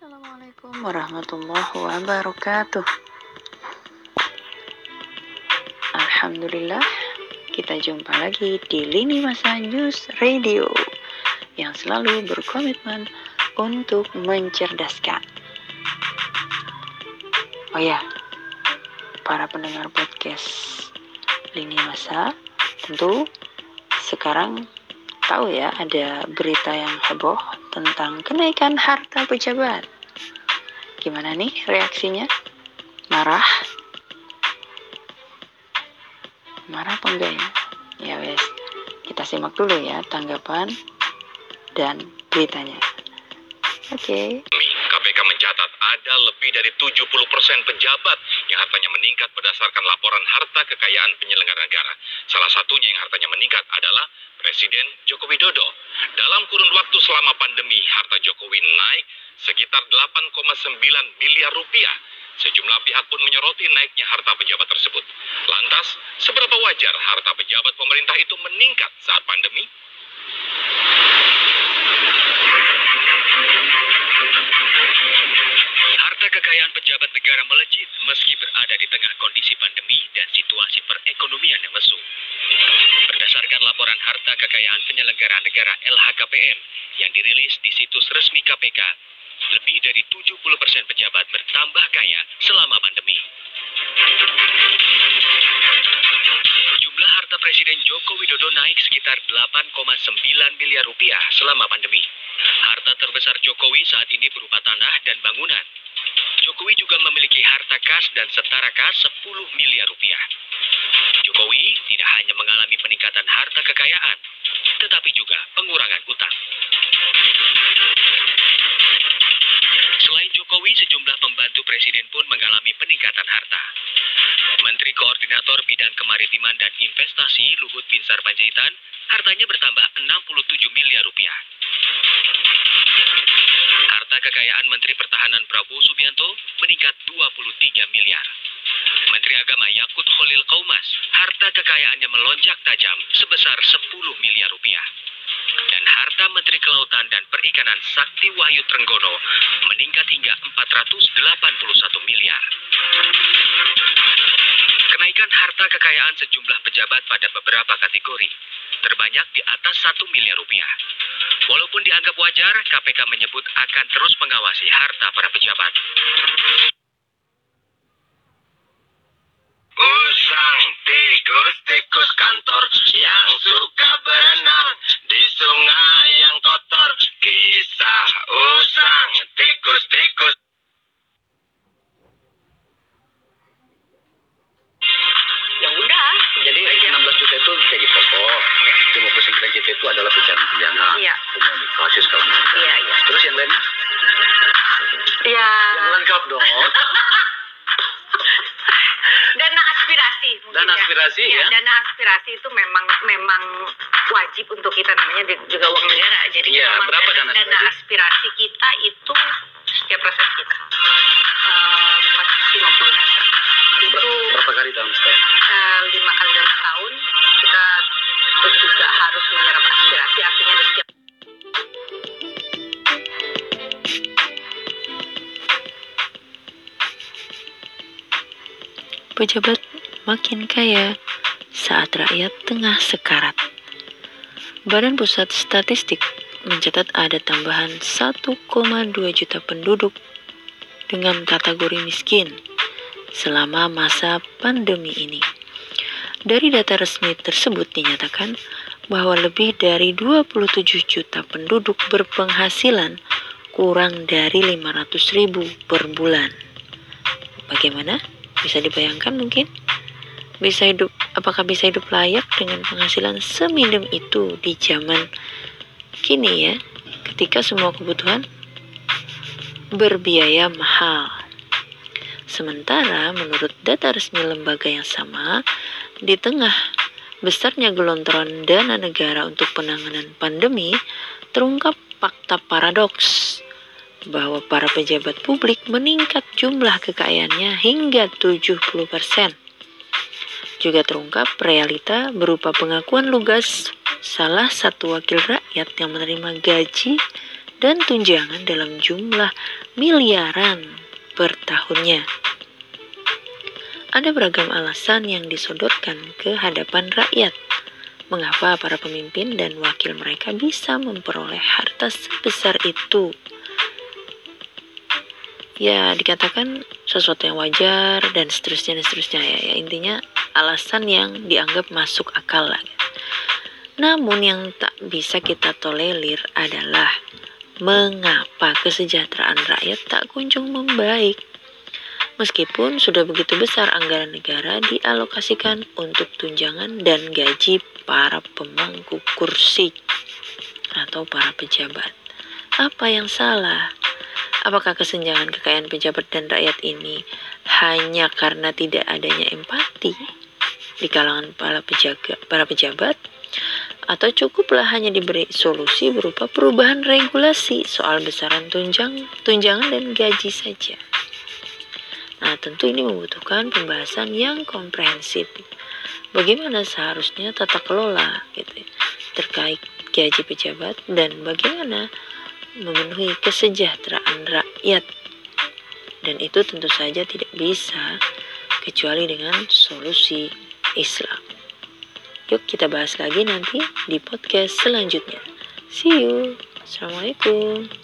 Assalamualaikum warahmatullahi wabarakatuh. Alhamdulillah, kita jumpa lagi di Lini Masa News Radio yang selalu berkomitmen untuk mencerdaskan. Oh ya, para pendengar podcast Lini Masa, tentu sekarang tahu ya ada berita yang heboh tentang kenaikan harta pejabat. Gimana nih reaksinya? Marah? Marah apa enggak ya? Ya wes, kita simak dulu ya tanggapan dan beritanya. Oke. Okay. KPK mencatat ada lebih dari 70% pejabat yang hartanya meningkat berdasarkan laporan harta kekayaan penyelenggara negara. Salah satunya yang hartanya meningkat adalah Presiden Joko Widodo. Dalam kurun waktu selama pandemi, harta Jokowi naik sekitar 8,9 miliar rupiah. Sejumlah pihak pun menyoroti naiknya harta pejabat tersebut. Lantas, seberapa wajar harta pejabat pemerintah itu meningkat saat pandemi? Harta kekayaan pejabat negara melejit meski berada di tengah kondisi pandemi dan situasi perekonomian yang lesu. Berdasarkan laporan harta kekayaan penyelenggara negara LHKPN yang dirilis di situs resmi KPK, lebih dari 70% pejabat bertambah kaya selama pandemi. Jumlah harta Presiden Joko Widodo naik sekitar 8,9 miliar rupiah selama pandemi. Harta terbesar Jokowi saat ini berupa tanah dan bangunan. Jokowi juga memiliki harta kas dan setara kas 10 miliar rupiah. Jokowi tidak hanya mengalami peningkatan harta kekayaan, tetapi juga pengurangan utang. Selain Jokowi, sejumlah pembantu presiden pun mengalami peningkatan harta. Menteri Koordinator Bidang Kemaritiman dan Investasi Luhut Binsar Panjaitan hartanya bertambah 67 miliar rupiah. Harta kekayaan Menteri Pertahanan Prabowo Subianto meningkat 23 miliar. Menteri Agama Yakut Khalil Kaumas, harta kekayaannya melonjak tajam sebesar 10 miliar rupiah. Dan harta Menteri Kelautan dan Perikanan Sakti Wahyu Trenggono meningkat hingga 481 miliar. Kenaikan harta kekayaan sejumlah pejabat pada beberapa kategori terbanyak di atas 1 miliar rupiah. Walaupun dianggap wajar, KPK menyebut akan terus mengawasi harta para pejabat. Usang kantor yang suka berenang di sungai yang kotor. Kisah usang tikus-tikus. Ya udah. Jadi 16 juta itu gaji pokok, 59 juta itu adalah tunjangan pidana, Iya. komunikasi segala macam. Iya, iya. Terus yang lainnya? Ya. Yang lengkap dong. aspirasi mungkin Dana ya. aspirasi, ya. Dana aspirasi itu memang memang wajib untuk kita namanya juga uang negara. Jadi Iya, memang berapa dana dana aspirasi? aspirasi kita itu setiap proses kita eh, 450 juta. Itu Ber- Berapa kali dalam setahun? lima kali dalam setahun kita juga harus menyerap aspirasi artinya di setiap Pejabat makin kaya saat rakyat tengah sekarat. Badan Pusat Statistik mencatat ada tambahan 1,2 juta penduduk dengan kategori miskin selama masa pandemi ini. Dari data resmi tersebut dinyatakan bahwa lebih dari 27 juta penduduk berpenghasilan kurang dari 500 ribu per bulan. Bagaimana? Bisa dibayangkan mungkin? Bisa hidup, apakah bisa hidup layak dengan penghasilan seminim itu di zaman kini ya, ketika semua kebutuhan berbiaya mahal. Sementara menurut data resmi lembaga yang sama, di tengah besarnya gelontoran dana negara untuk penanganan pandemi, terungkap fakta paradoks bahwa para pejabat publik meningkat jumlah kekayaannya hingga 70%. Juga terungkap realita berupa pengakuan lugas salah satu wakil rakyat yang menerima gaji dan tunjangan dalam jumlah miliaran per tahunnya. Ada beragam alasan yang disodorkan ke hadapan rakyat. Mengapa para pemimpin dan wakil mereka bisa memperoleh harta sebesar itu? Ya, dikatakan sesuatu yang wajar dan seterusnya dan seterusnya ya. ya intinya alasan yang dianggap masuk akal lah. Namun yang tak bisa kita tolerir adalah mengapa kesejahteraan rakyat tak kunjung membaik. Meskipun sudah begitu besar anggaran negara dialokasikan untuk tunjangan dan gaji para pemangku kursi atau para pejabat. Apa yang salah? Apakah kesenjangan kekayaan pejabat dan rakyat ini hanya karena tidak adanya empati di kalangan para pejaga, para pejabat? Atau cukuplah hanya diberi solusi berupa perubahan regulasi soal besaran tunjang, tunjangan dan gaji saja? Nah, tentu ini membutuhkan pembahasan yang komprehensif. Bagaimana seharusnya tata kelola gitu, ya, terkait gaji pejabat dan bagaimana memenuhi kesejahteraan rakyat. Dan itu tentu saja tidak bisa kecuali dengan solusi Islam. Yuk kita bahas lagi nanti di podcast selanjutnya. See you. Assalamualaikum.